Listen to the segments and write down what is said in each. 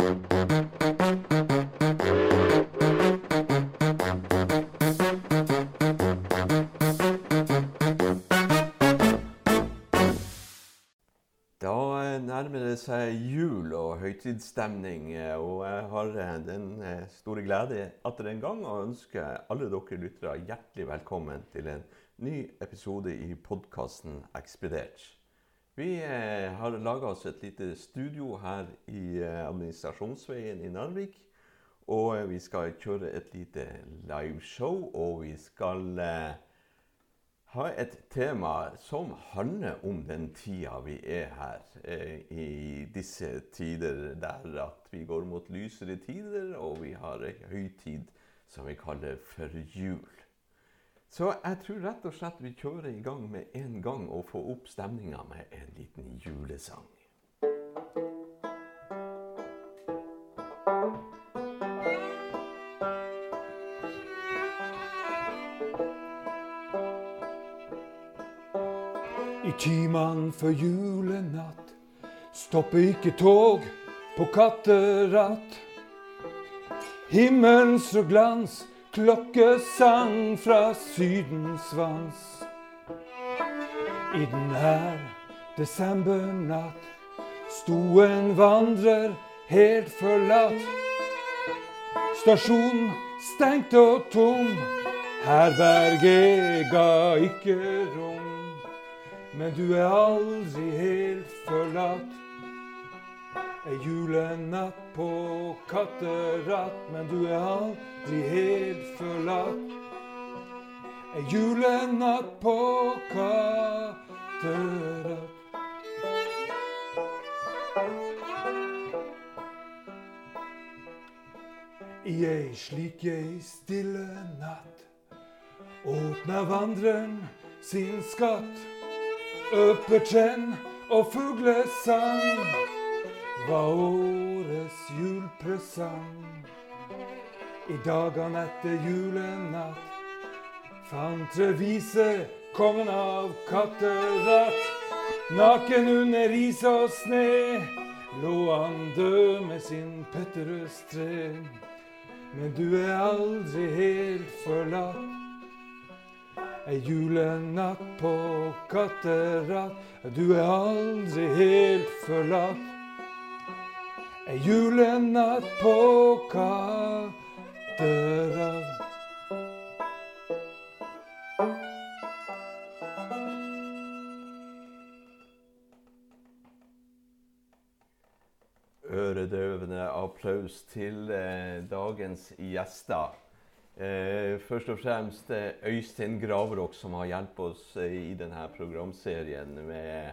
Da nærmer det seg jul og høytidsstemning, eh, og jeg har eh, den eh, store glede atter en gang å ønske alle dere lyttere hjertelig velkommen til en ny episode i podkasten Ekspedert. Vi har laga oss et lite studio her i Administrasjonsveien i Narvik. Og vi skal kjøre et lite liveshow, og vi skal ha et tema som handler om den tida vi er her. Eh, I disse tider der at vi går mot lysere tider, og vi har ei høytid som vi kaller for jul. Så jeg tror rett og slett vi kjører i gang med en gang og får opp stemninga med en liten julesang. I timene før julenatt stopper ikke tog på katteratt. Himmelens glans, klokkesang fra Sydens vans. I den her desembernatt sto en vandrer helt forlatt. Stasjonen stengt og tom, herberget ga ikke rom. Men du er aldri helt forlatt. Ei julenatt på katteratt, men du er aldri helt forlatt. Er julenatt på katteratt. I ei slik ei stille natt åpner vandreren sin skatt. Øpertrenn og fuglesang var årets julepresang. I dagene etter julenatt fant reviser kongen av katteratt. Naken under is og sne lå han død med sin petterøes tre. Men du er aldri helt forlatt. Ei julenatt på katteratt, du er aldri helt forlatt. Ei julenatt på katteratt. Øredøvende applaus til eh, dagens gjester. Eh, først og fremst eh, Øystein Gravrok, som har hjulpet oss eh, i denne programserien med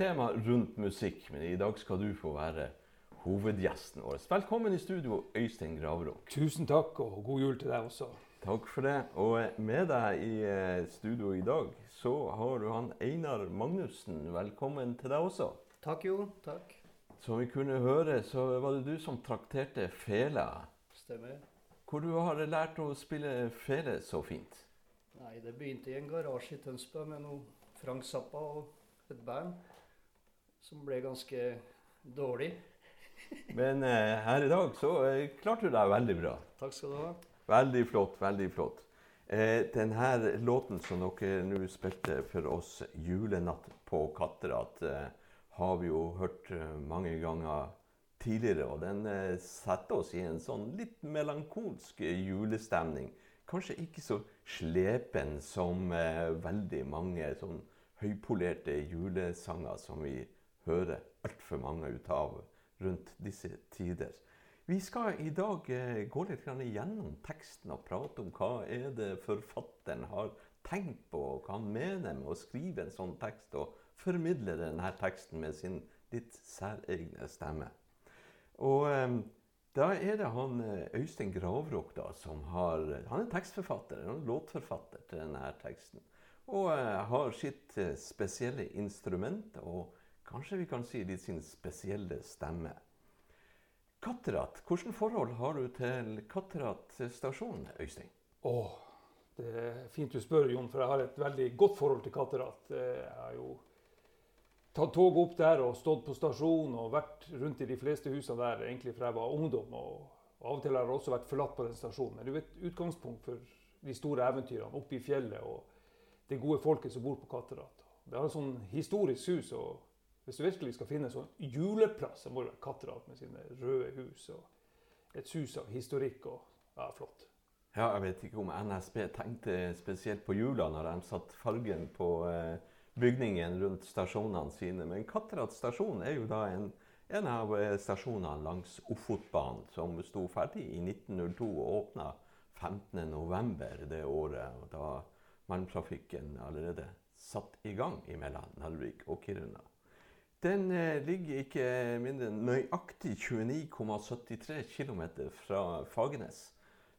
tema rundt musikk. Men i dag skal du få være hovedgjesten vår. Velkommen i studio, Øystein Graverok. Tusen takk, og god jul til deg også. Takk for det. Og med deg i eh, studio i dag så har du han Einar Magnussen. Velkommen til deg også. Takk, jo. Takk. Som vi kunne høre, så var det du som trakterte fela. Stemmer. Hvor du har lært å spille fele så fint. Nei, det begynte i en garasje i Tønsberg med noe Frank Zappa og et band som ble ganske dårlig. Men eh, her i dag så eh, klarte du deg veldig bra. Takk skal du ha. Veldig flott, veldig flott. Eh, denne låten som dere nå spilte for oss, 'Julenatt på Katterat', eh, har vi jo hørt eh, mange ganger tidligere. Og den eh, setter oss i en sånn litt melankolsk julestemning. Kanskje ikke så slepen som veldig mange sånn høypolerte julesanger som vi hører altfor mange ut av rundt disse tider. Vi skal i dag eh, gå litt gjennom teksten og prate om hva er det forfatteren har tenkt på, og hva han mener med å skrive en sånn tekst og formidle denne teksten med sin litt særegne stemme. Og eh, da er det han eh, Øystein Gravrok da, som har Han er tekstforfatter, han er låtforfatter til denne teksten. Og har sitt spesielle instrument, og kanskje vi kan si de sin spesielle stemme. Katterat, hvilket forhold har du til Katterat stasjon, Øystein? Åh, det er fint du spør, Jon, for jeg har et veldig godt forhold til katteratt. Eh, Jeg har jo tatt toget opp der og stått på stasjonen og vært rundt i de fleste husene der egentlig fra jeg var ungdom. Og, av og til har jeg også vært forlatt på den stasjonen. Men det er et utgangspunkt for de store eventyrene oppe i fjellet og det gode folket som bor på Katterat. Det har et sånn historisk hus. og Hvis du virkelig skal finne en sånn juleplass, så må det være Katterat med sine røde hus. og Et sus av historikk og ja, flott. Ja, jeg vet ikke om NSB tenkte spesielt på jula når de satte fargen på eh, bygningen rundt stasjonene sine. Men Katterat stasjon er jo da en, en av eh, stasjonene langs Ofotbanen som sto ferdig i 1902 og åpna 15.11. det året. Da malmtrafikken allerede satt i gang mellom Narvik og Kiruna. Den eh, ligger ikke mindre enn nøyaktig 29,73 km fra Fagernes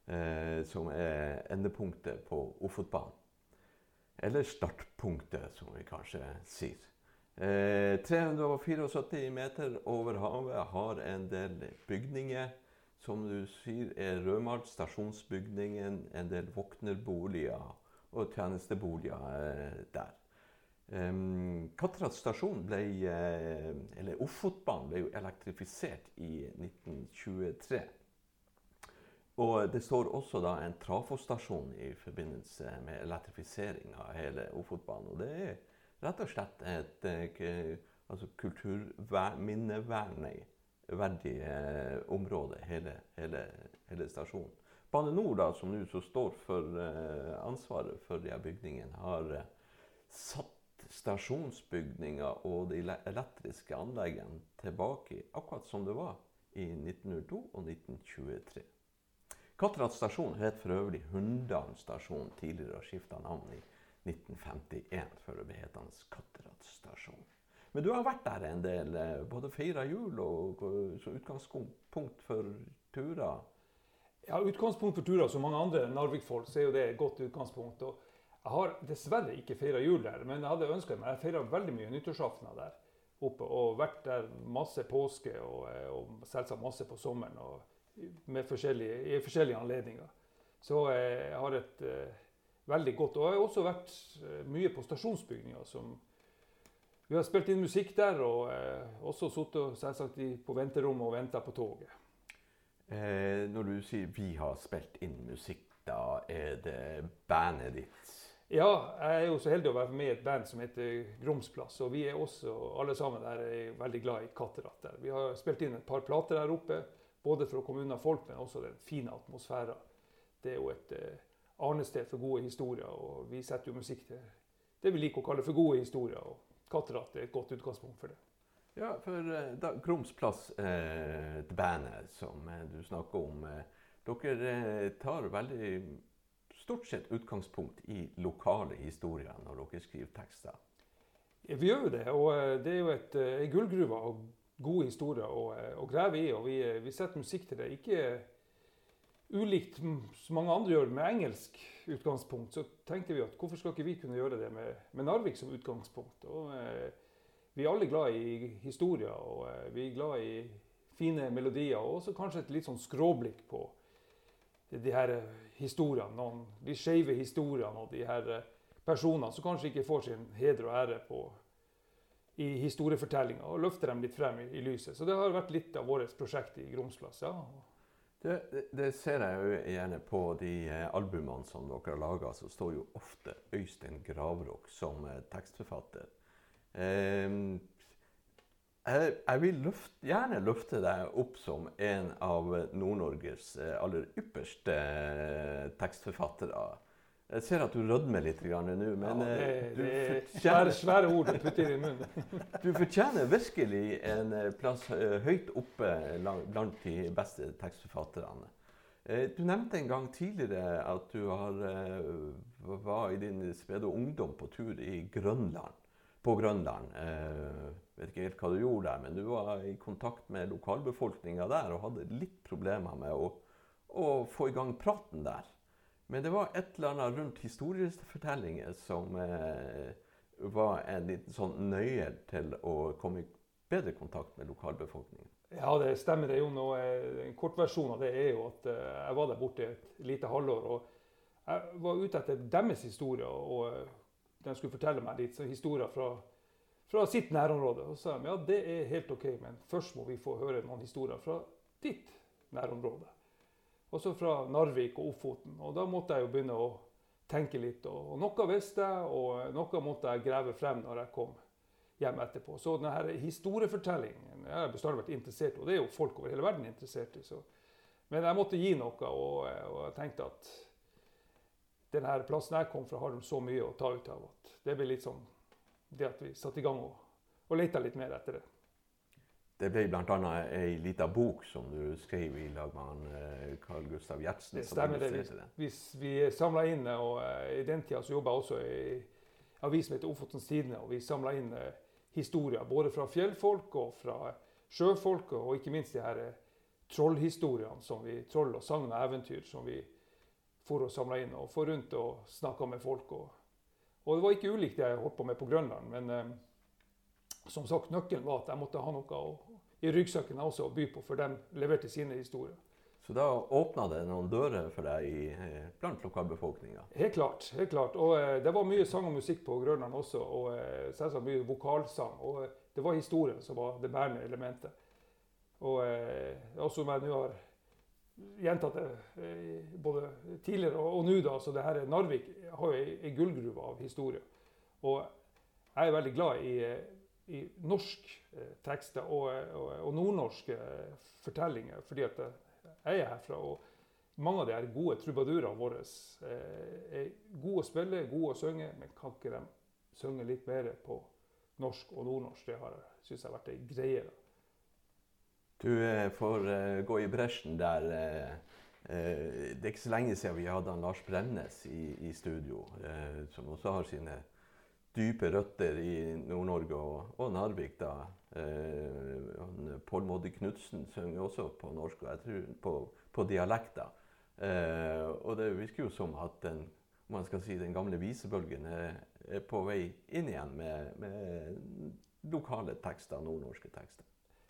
eh, som er endepunktet på Ofotbanen. Eller startpunktet, som vi kanskje sier. Eh, 374 meter over havet har en del bygninger. Som du sier, er Rødmalt stasjonsbygningen, en del våknerboliger og tjenesteboliger eh, der. Um, Katterat stasjon ble, eh, eller Ofotbanen ble jo elektrifisert i 1923. Og det står også da en trafostasjon i forbindelse med elektrifisering av hele Ofotbanen. Og det er rett og slett et eh, altså kulturminneverdig eh, område, hele, hele, hele, stasjonen. Bane Nor, som nå står for ansvaret for de bygningene, har satt stasjonsbygninger og de elektriske anleggene tilbake akkurat som det var i 1902 og 1923. Katrat stasjon het for øvrig Hundan stasjon, tidligere og skifta navn i 1951 for å bli hetende Katrat stasjon. Men du har vært der en del, eh, både feira jul og som utgangspunkt for turer? Ja, utgangspunkt for turer som mange andre Narvik-folk, så er jo det et godt utgangspunkt. Og jeg har dessverre ikke feira jul der, men jeg hadde ønska meg Jeg feira veldig mye nyttårsaftener der oppe og vært der masse påske og, eh, og selvsagt masse på sommeren. og forskjellige, i forskjellige anledninger. Så eh, jeg har et uh, veldig godt Og jeg har også vært uh, mye på stasjonsbygninger. som Vi har spilt inn musikk der, og uh, også sittet selvsagt på venterommet og venta på toget. Eh, når du sier 'vi har spilt inn musikk', da er det bandet ditt? Ja, jeg er jo så heldig å være med i et band som heter Gromsplass. Og vi er også alle sammen der er veldig glad i Katteratt. Vi har spilt inn et par plater der oppe. Både for å komme unna folk, men også den fine atmosfæren. Det er jo et eh, arnested for gode historier, og vi setter jo musikk til det vi liker å kalle for gode historier. og Katteratt er et godt utgangspunkt for det. Ja, for eh, da, Groms eh, det bandet som eh, du snakker om, eh, dere eh, tar veldig stort sett utgangspunkt i lokale historier når dere skriver tekster? Ja, vi gjør jo det, og eh, det er jo et, en gullgruve av gode historier å, eh, å grave i. Og vi, eh, vi, setter musikk til det. Ikke ulikt som mange andre gjør med engelsk utgangspunkt, så tenkte vi at hvorfor skal ikke vi kunne gjøre det med, med Narvik som utgangspunkt? Og, eh, vi er alle glad i historier, og eh, vi er glad i fine melodier. Og også kanskje et litt sånn skråblikk på de, her eh, historiene. Noen, de skeive historiene og de her personene som kanskje ikke får sin heder og ære på i historiefortellinga og løfter dem litt frem i, i, lyset. Så det har vært litt av vårt prosjekt i Gromsplass. ja. Det, det, det, ser jeg jo gjerne på de eh, albumene som dere har laga. Så står jo ofte Øystein Gravråk som eh, tekstforfatter. Eh, jeg, jeg, vil løft, gjerne løfte deg opp som en av Nord-Norges eh, aller ypperste eh, tekstforfattere. Jeg ser at du rødmer litt nå, men ja, det, eh, du det er svære, ord du putter i munnen. du fortjener virkelig en plass høyt oppe blant de beste tekstforfatterne. Du nevnte en gang tidligere at du har, var i din spede ungdom på tur i Grønland. På Grønland. Jeg vet ikke helt hva du gjorde der, men du var i kontakt med lokalbefolkninga der og hadde litt problemer med å, å få i gang praten der. Men det var et eller annet rundt historiefortellinger som eh, var en liten sånn nøye til å komme i bedre kontakt med lokalbefolkningen. Ja, det stemmer. det er jo noe, eh, En kortversjon av det er jo at uh, jeg var der borte et lite halvår. og Jeg var ute etter deres historier, og uh, de skulle fortelle meg litt historier fra, fra sitt nærområde. Og så sa de ja, det er helt OK, men først må vi få høre noen historier fra ditt nærområde. Også fra Narvik og Ofoten. Og da måtte jeg jo begynne å tenke litt. Og, noe visste jeg, og noe måtte jeg grave frem når jeg kom hjem etterpå. Så denne historiefortellingen jeg har bestandig vært interessert i, og det er jo folk over hele verden interessert i. Så. Men jeg måtte gi noe, og, og jeg tenkte at denne plassen jeg kom fra, har de så mye å ta ut av at det ble litt sånn det at vi satte i gang og, og leta litt mer etter det. Det ble bl.a. ei lita bok som du skrev i lag med eh, Carl Gustav Gjertsen. Det stemmer. det. Vi, vi, vi samla inn, og uh, i den tida så jobba jeg også i avis som heter Ofotens Tidende, og vi samla inn uh, historier både fra fjellfolk og fra sjøfolk, og ikke minst de her uh, trollhistoriene, som vi, troll og sagn og eventyr som vi for å samle inn og få rundt og snakke med folk. Og, og, det var ikke ulikt det jeg holdt på med på Grønland, men som sagt, nøkkelen var at jeg måtte ha noe å, i ryggsekken også å by på, for de leverte sine historier. Så da åpna det noen dører for deg i, eh, blant lokalbefolkninga? Helt klart. helt klart. Og eh, det var mye sang og musikk på Grønland også, og eh, selvsagt mye vokalsang. Og eh, det var historien som var det bærende elementet. Og eh, også om jeg nå har gjentatt det eh, både tidligere og, og nå, da, så det her Narvik har jo ei, gullgruve av historie. Og jeg er veldig glad i i norsk eh, tekster og, og, og nordnorske eh, fortellinger, fordi at jeg er herfra. og mange av de her gode trubadurene våre er gode å spille, gode å synge, men kan ikke de synge litt mer på norsk og nordnorsk? Det syns jeg har vært ei greie. Du får gå i bresjen der. det er ikke så lenge siden vi hadde Lars Bremnes i, i studio, som også har sine dype røtter i Nord-Norge og, og, Narvik. da. Eh, Pål Modde Knutsen synger også på norsk, og jeg tror på, på dialekter. Eh, og det virker jo som at den, man skal si, den gamle visebølgen er, er på vei inn igjen med, med lokale tekster, nordnorske tekster.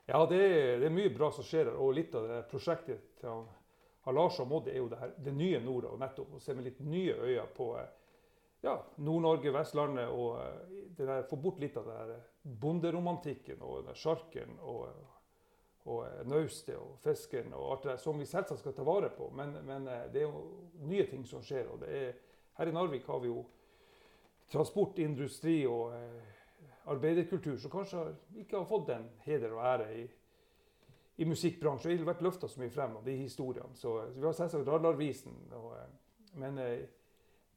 Ja, det er, det er, mye bra som skjer her. Og litt av det prosjektet til Lars og Moddi er jo det, her, det nye nord. og nettopp Å se med litt nye øyne på eh, ja, Nord-Norge, Vestlandet, og eh, der, få bort litt av det der bonderomantikken og sjarken og, og eh, naustet og fisken og alt det der, som vi selvsagt skal ta vare på. Men, men, eh, det er jo nye ting som skjer. og er, Her i Narvik har vi jo transport, industri og eh, arbeiderkultur som kanskje ikke har fått den heder og ære i, i musikkbransjen. Det har vært løfta så mye frem av de historiene. Så, så vi har selvsagt Radarvisen. Og, men eh,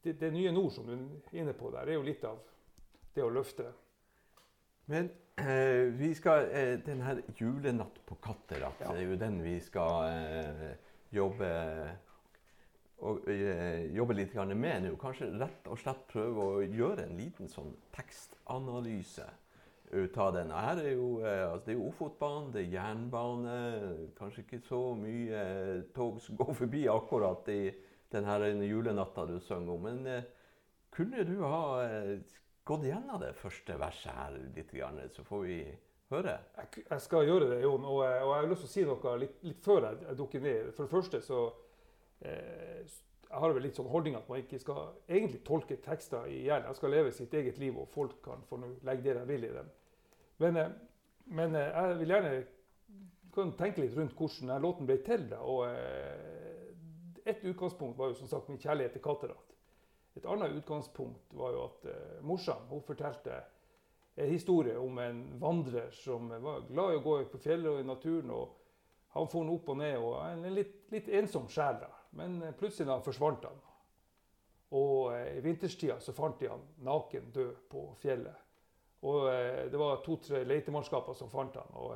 det, det, nye nord som du er inne på der, er jo litt av det å løfte. Men eh, vi skal eh, den her julenatt på Katterat' ja. det er jo den vi skal eh, jobbe og, eh, jobbe litt med nå. Kanskje rett og slett prøve å gjøre en liten sånn tekstanalyse ut av den. Her er jo, eh, altså det er jo Ofotbanen, det er jernbane. Kanskje ikke så mye eh, tog som går forbi akkurat i denne julenatta du sang om. Men kunne du ha gått gjennom det første verset her litt, så får vi høre? Jeg, jeg skal gjøre det, Jon. Og, og, jeg har lyst til å si noe litt, litt før jeg, dukker ned. For det første så jeg har vel litt sånn holdning at man ikke skal egentlig tolke tekster i hjel. Jeg skal leve sitt eget liv, og folk kan få legge det de vil i dem. Men, eh, men eh, jeg vil gjerne tenke litt rundt hvordan denne låten ble til. Da, og et utgangspunkt var jo som sagt min kjærlighet til Katterat. Et annet utgangspunkt var jo at morsan hun fortalte en historie om en vandrer som var glad i å gå på fjellet og i naturen. og Han for opp og ned og en litt, litt ensom sjel. Men plutselig da forsvant han. Og uh, i vinterstida så fant de han naken død på fjellet. Og Det var to-tre letemannskaper som fant han. og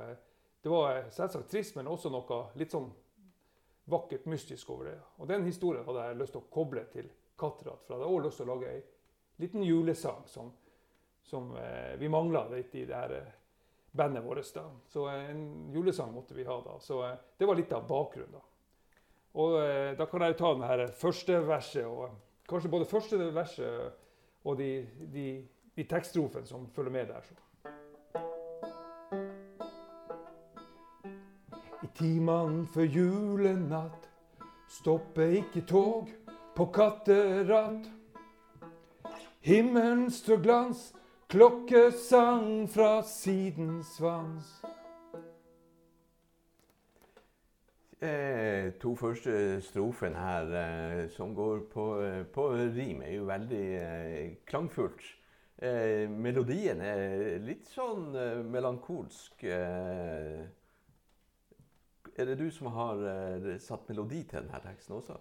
Det var selvsagt trist, men også noe litt sånn vakkert, mystisk over det. Og Den historien hadde jeg lyst til å koble til Katterat. For jeg hadde også lyst til å lage ei liten julesang som, som eh, vi mangla litt i det her eh, bandet vårt. da. Så eh, en julesang måtte vi ha da. Så eh, det var litt av bakgrunnen. da. Og eh, da kan jeg jo ta det første verset, og kanskje både første verset og de, de, de tekststrofene som følger med der. Så. Timene før julenatt stopper ikke tog på katteratt. Himmelen står glans Klokkesang fra sidensvans. Eh, to første strofene her, eh, som går på, eh, på rim, er jo veldig eh, klangfullt. Eh, melodien er litt sånn eh, melankolsk. Er det du som har satt melodi til denne teksten også?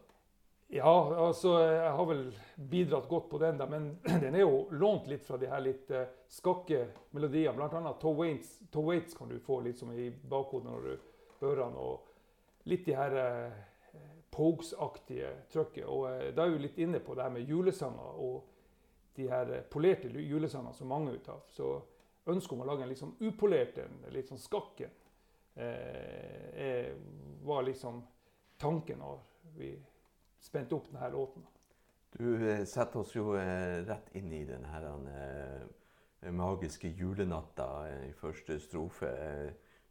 Ja, altså jeg har vel bidratt godt på den, da, men den er jo lånt litt fra de her litt skakke melodiene. Blant annet Toe Waits kan du få litt som i bakhodet når du hører den. og litt de her eh, Pogues-aktige trøkket. Og eh, da er vi litt inne på det her med julesanger og de her eh, polerte julesangene som mange ut av. Så ønsket om å lage en litt sånn upolert en, litt sånn skakken, eh, var liksom tanken når vi spente opp denne låten. Du eh, setter oss jo eh, rett inn i denne magiske julenatta i første strofe.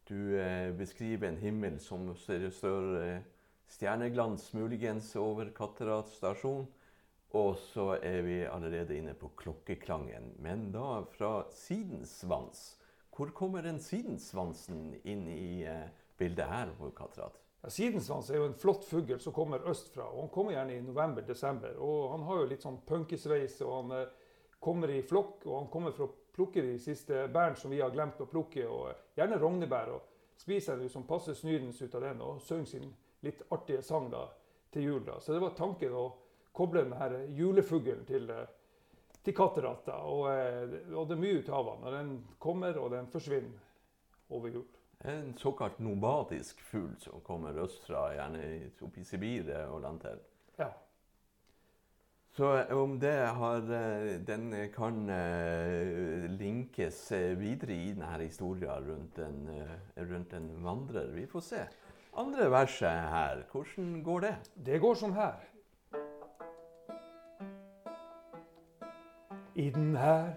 Du eh, beskriver en himmel som eh, stjerneglans muligens over Katterat stasjon. Og så er vi allerede inne på klokkeklangen, men da fra sidensvans. Hvor kommer den sidensvansen inn i eh, bildet her på Katterat? Ja, sidensvans er jo en flott fugl som kommer østfra. og Han kommer gjerne i november-desember. og Han har jo litt sånn punkesveis, og han eh, kommer i flokk. og Han kommer fra plukke de siste bærene som vi har glemt å plukke, og gjerne rognebær. og Spiser en som passer snydens ut av den, og synger sin litt artige sang da, til jul. da. Så det var tanken å koble denne julefuglen til, eh, til katteratta. Og, eh, og, det er mye ut av den. Den kommer, og den forsvinner over jul. En såkalt nomadisk fugl som kommer østfra, gjerne opp i Sibir og land til. Ja. Så eh, om det har eh, Den kan eh, linkes videre i denne historien rundt en, rundt en vandrer. Vi får se. Andre verset her, hvordan går det? Det går sånn her. I den her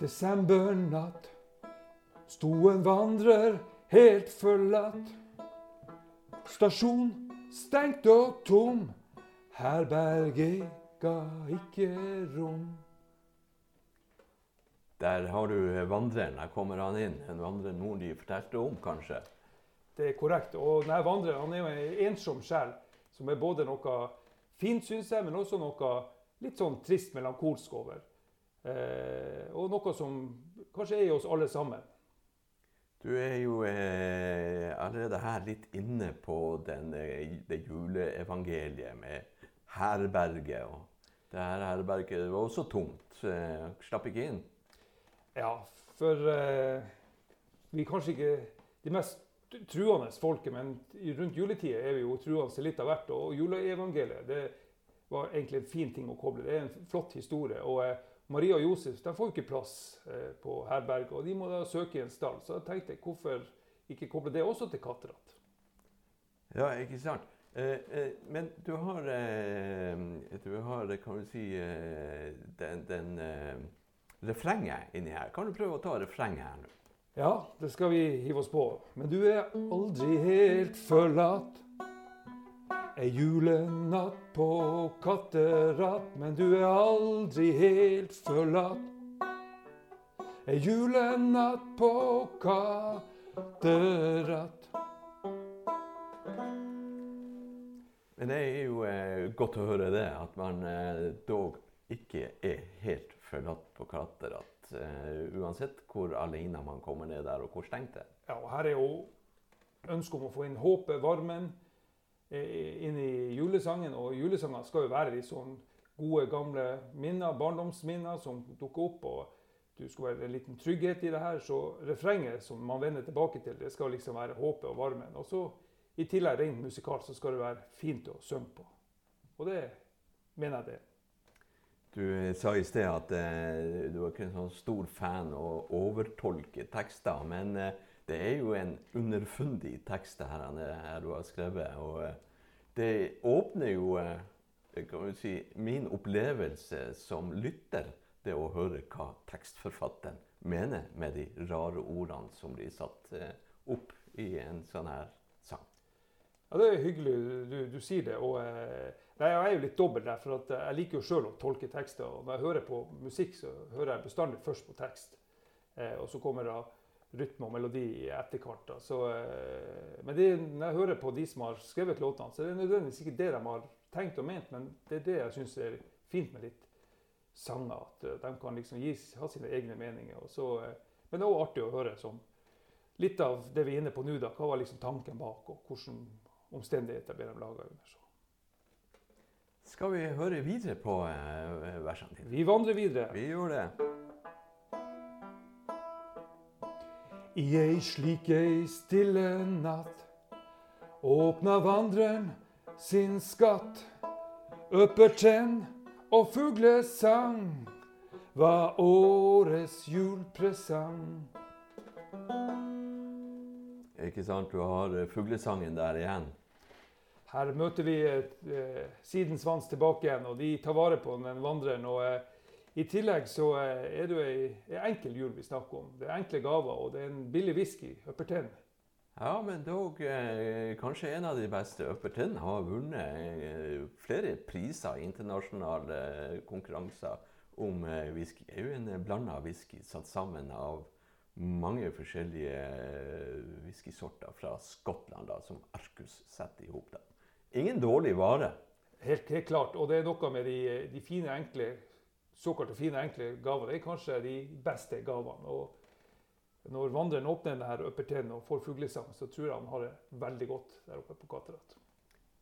desembernatt sto en vandrer helt forlatt. Stasjon stengt og tom, herberget ga ikke rom. Der har du vandreren. Der kommer han inn. En vandrer noen de fortalte om, kanskje? Det er korrekt. Og denne vandreren han er jo en ensom sjel, som er både noe fint, syns jeg, men også noe litt sånn trist melankolsk over. Eh, og noe som kanskje er i oss alle sammen. Du er jo eh, allerede her litt inne på den, eh, det juleevangeliet med herberget. og det her herberget var også tomt. Eh, slapp ikke inn. Ja, for eh, vi er kanskje ikke de mest truende folket, men rundt juletida er vi jo truende til litt av hvert. Og juleevangeliet det var egentlig en fin ting å koble. Det er en flott historie. og eh, Maria og Josef de får ikke plass uh, på herberget, og de må da søke i en stall. Så jeg tenkte hvorfor ikke koble det også til Katterat? Ja, ikke sant. Eh, eh, men du har, eh, du har kan du si, den, den refrenget inni her. Kan du prøve å ta refrenget her nå? Ja, det skal vi hive oss på. Men du er aldri helt forlatt. Ei julenatt på katteratt, men du er aldri helt forlatt. Ei julenatt på katteratt. Men det er jo eh, godt å høre det, at man eh, dog ikke er helt forlatt på Klatterat. Eh, uansett hvor alene man kommer ned der, og hvor stengt det er. Ja, og her er jo ønsket om å få inn håpet, varmen, eh, inn i julesangen. Og julesanger skal jo være de sånn gode, gamle minner, barndomsminner som dukker opp. og du skal være en liten trygghet i det her. Så refrenget som man vender tilbake til, det skal liksom være håpet og varmen. Og så i tillegg rent musikalt så skal det være fint å synge på. Og det mener jeg det. Du sa i sted at eh, du var ikke en sånn stor fan å overtolke tekster. Men eh, det er jo en underfundig tekst her, her du har skrevet. Og eh, det åpner jo eh, si, min opplevelse som lytter, det å høre hva tekstforfatteren mener med de rare ordene som blir satt eh, opp i en sånn her Ja, Det er hyggelig du, du sier det. og eh, nei, Jeg er jo litt dobbel der, for jeg liker jo sjøl å tolke tekster. og Når jeg hører på musikk, så hører jeg bestandig først på tekst. Eh, og så kommer da rytme og melodi i etterkant. Så, eh, men det, når jeg hører på de som har skrevet låtene, så er det nødvendigvis ikke det de har tenkt og ment, men det er det jeg syns er fint med litt sanger. At de kan liksom gi, ha sine egne meninger. Så, men det er også artig å høre sånn, litt av det vi er inne på nå. da, Hva var liksom tanken bak, og hvilke omstendigheter de laga under. Så. Skal vi høre videre på eh, versene dine? Vi vandrer videre. Vi gjør det. I ei slik ei stille natt åpna vandreren sin skatt. Øppertenn og fuglesang var årets julepresang. Ikke sant? Du har eh, fuglesangen der igjen. Her møter vi eh, Sidens Svans tilbake igjen, og de tar vare på den vandreren. og eh, I tillegg så eh, er det ei, ei enkel jul vi snakker om. Det er enkle gaver, og det er en billig whisky. Upperten. Ja, men dog eh, kanskje en av de beste. Upperton har vunnet eh, flere priser i internasjonale eh, konkurranser om whisky. Det er jo en blanda whisky satt sammen av mange forskjellige whiskysorter fra Skottland da, som Arcus setter i hop. Ingen dårlig vare. Helt, helt klart. Og det er noe med de, de fine, enkle, såkalte fine, enkle gavene. Det er kanskje de beste gavene. Og når vandreren åpner denne upperten og får fuglesang, så tror jeg han har det veldig godt der oppe på Katterat.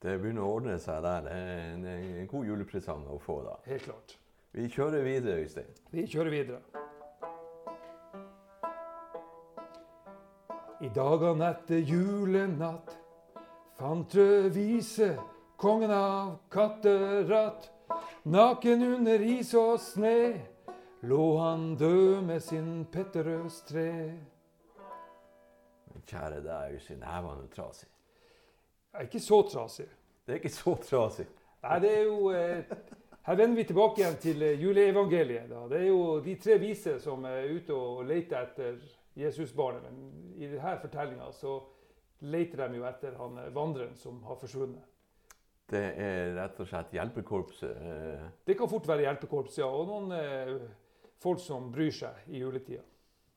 Det begynner å ordne seg der. Det er en, en god julepresang å få da. Helt klart. Vi kjører videre, Øystein. Vi kjører videre. I dagene etter julenatt fant vise kongen av Katteratt. Naken under is og sne lå han død med sin petterøs tre. Men Kjære deg, Øystein. Her var han trasig. Jeg er ikke så trasig. Det er ikke så trasig. Nei, det er jo eh, Her vender vi tilbake igjen til eh, juleevangeliet. Da. Det er jo de tre vise som er ute og leter etter Jesusbarnet. Men i denne fortellinga så leter de jo etter han eh, vandreren som har forsvunnet. Det er rett og slett hjelpekorpset. eh, Det kan fort være hjelpekorps, ja. Og noen eh, folk som bryr seg i juletida.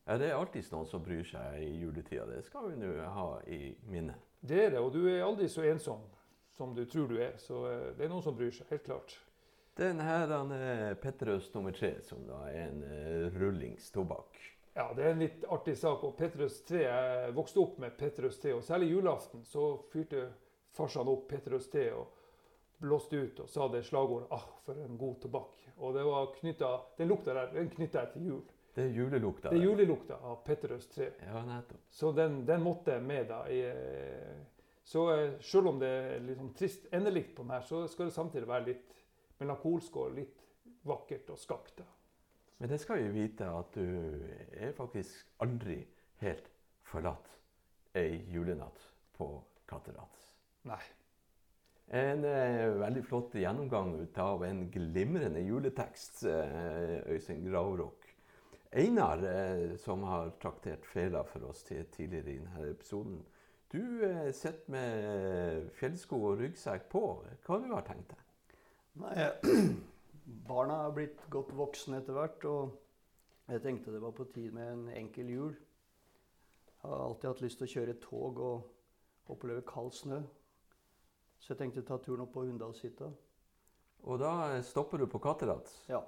Ja, det er alltid noen som bryr seg i juletida. Det skal vi nå ha i minne. Det er det, og du er aldri så ensom som du tror du er. Så eh, det er noen som bryr seg, helt klart. Den her han er Petterøes nummer tre, som da er en uh, rullingstobakk. Ja, det er en litt artig sak. Og Petrus 3, jeg vokste opp med Petrus 3, og særlig julaften så fyrte farsan opp Petrus 3 og blåste ut og sa det slagordet 'Ah, for en god tobakk'. Og det var knyttet, den lukta der den knytta jeg til jul. Det er julelukta. Det er julelukta av Petrus 3. Ja, nettopp. Så den, den måtte med da. I, så eh, selv om det er litt sånn trist endelikt på den her, så skal det samtidig være litt melankolsk og litt vakkert og skakt. da. Men det skal vi vite at du er faktisk aldri helt forlatt ei julenatt på Katterat. Nei. En eh, veldig flott gjennomgang ut av en glimrende juletekst, eh, Øystein Gravrok. Einar, eh, som har traktert fela for oss til tidligere i denne episoden. Du eh, sitter med fjellsko og ryggsekk på. Hva du har tenkt deg? Nei, barna er blitt godt voksne etter hvert, og jeg tenkte det var på tide med en enkel jul. Jeg har alltid hatt lyst til å kjøre tog og oppleve kald snø. Så jeg tenkte ta turen opp på Hunndalshytta. Og da stopper du på Katterat. Ja,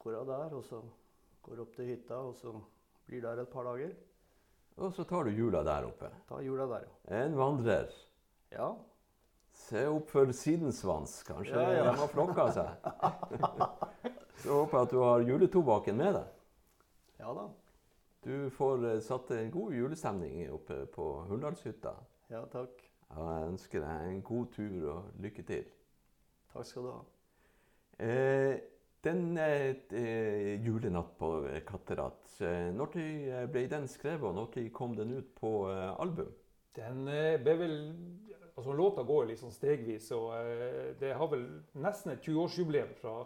går av der, og så går opp til hytta, og så blir der et par dager. Og så tar du jula der oppe. Ta jula der, ja. En vandrer. Ja, Se opp for sidensvans. Kanskje Ja, ja. de har flokka seg. Så håper jeg at du har juletobakken med deg. ja da. Du får eh, satt en god julestemning oppe på Hunndalshytta. Ja, takk. Jeg ønsker deg en god tur og lykke til. Takk skal du ha. Eh, den eh, eh, julenatt på Katterat, når ble den skrevet, og når kom den ut på eh, album? Den ble vel Altså, låta går sånn stegvis, og eh, det har vel nesten et 20-årsjubileum fra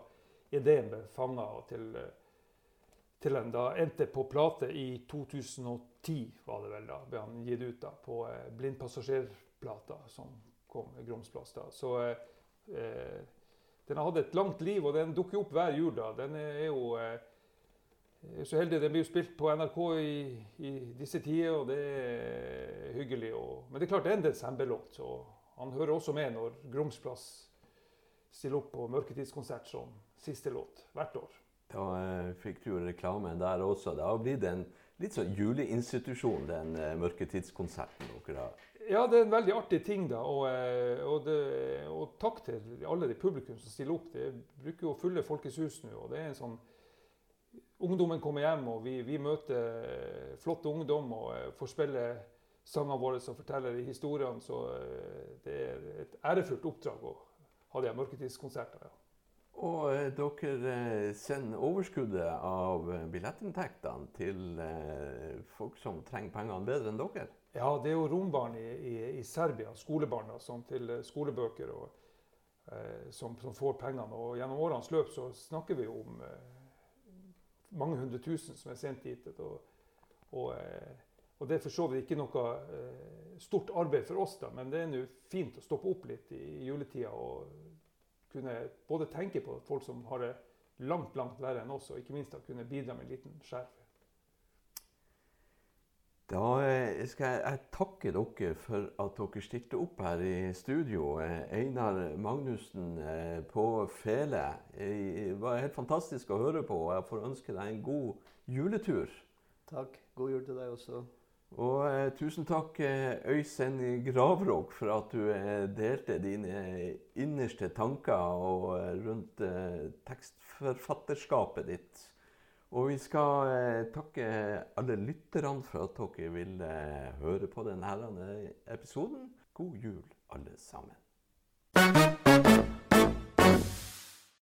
ideen ble fanga til, eh, til den da endte på plate i 2010, var det vel da, ble han gitt ut da, på eh, blindpassasjerplata, som kom Gromsplass. da. Så eh, den har hatt et langt liv, og den dukker opp hver jul. da. Den er jo eh, jeg er så heldig. Det blir jo spilt på NRK i, i disse tider, og det er hyggelig. Og, men det er klart det er en desemberlåt, så han hører også med når Gromsplass stiller opp på mørketidskonsert som siste låt hvert år. Da eh, fikk du jo reklamen der også. Det har blitt en litt sånn juleinstitusjon, den eh, mørketidskonserten dere har. Ja, det er en veldig artig ting, da. Og, eh, og, det, og takk til alle de publikum som stiller opp. Det bruker jo å fylle Folkets hus nå. og det er en sånn Ungdommen kommer hjem, og vi, vi møter flott flotte ungdom og eh, får spille sangene våre og forteller historiene. Så eh, det er et ærefullt oppdrag å ha de mørketidskonsertene. Ja. Og eh, dere eh, sender overskuddet av billettinntektene til eh, folk som trenger pengene bedre enn dere? Ja, det er jo rombarn i, i, i Serbia, skolebarn, som til skolebøker, og, som, som, får pengene. Og gjennom årenes løp så snakker vi om mange hundre tusen som er sendt dit. Og, og, eh, og det er for så vidt ikke noe eh, stort arbeid for oss, da, men det er nå fint å stoppe opp litt i juletida og kunne både tenke på folk som har det langt langt verre enn oss, og ikke minst da kunne bidra med en liten skjerv. Da eh, skal jeg takke dere for at dere stilte opp her i studio. Eh, Einar Magnussen eh, på fele. Det var helt fantastisk å høre på. Jeg får ønske deg en god juletur. Takk. God jul til deg også. Og eh, tusen takk, Øystein Gravråk, for at du eh, delte dine innerste tanker og, rundt eh, tekstforfatterskapet ditt. Og vi skal eh, takke alle lytterne for at dere vil eh, høre på denne episoden. God jul, alle sammen.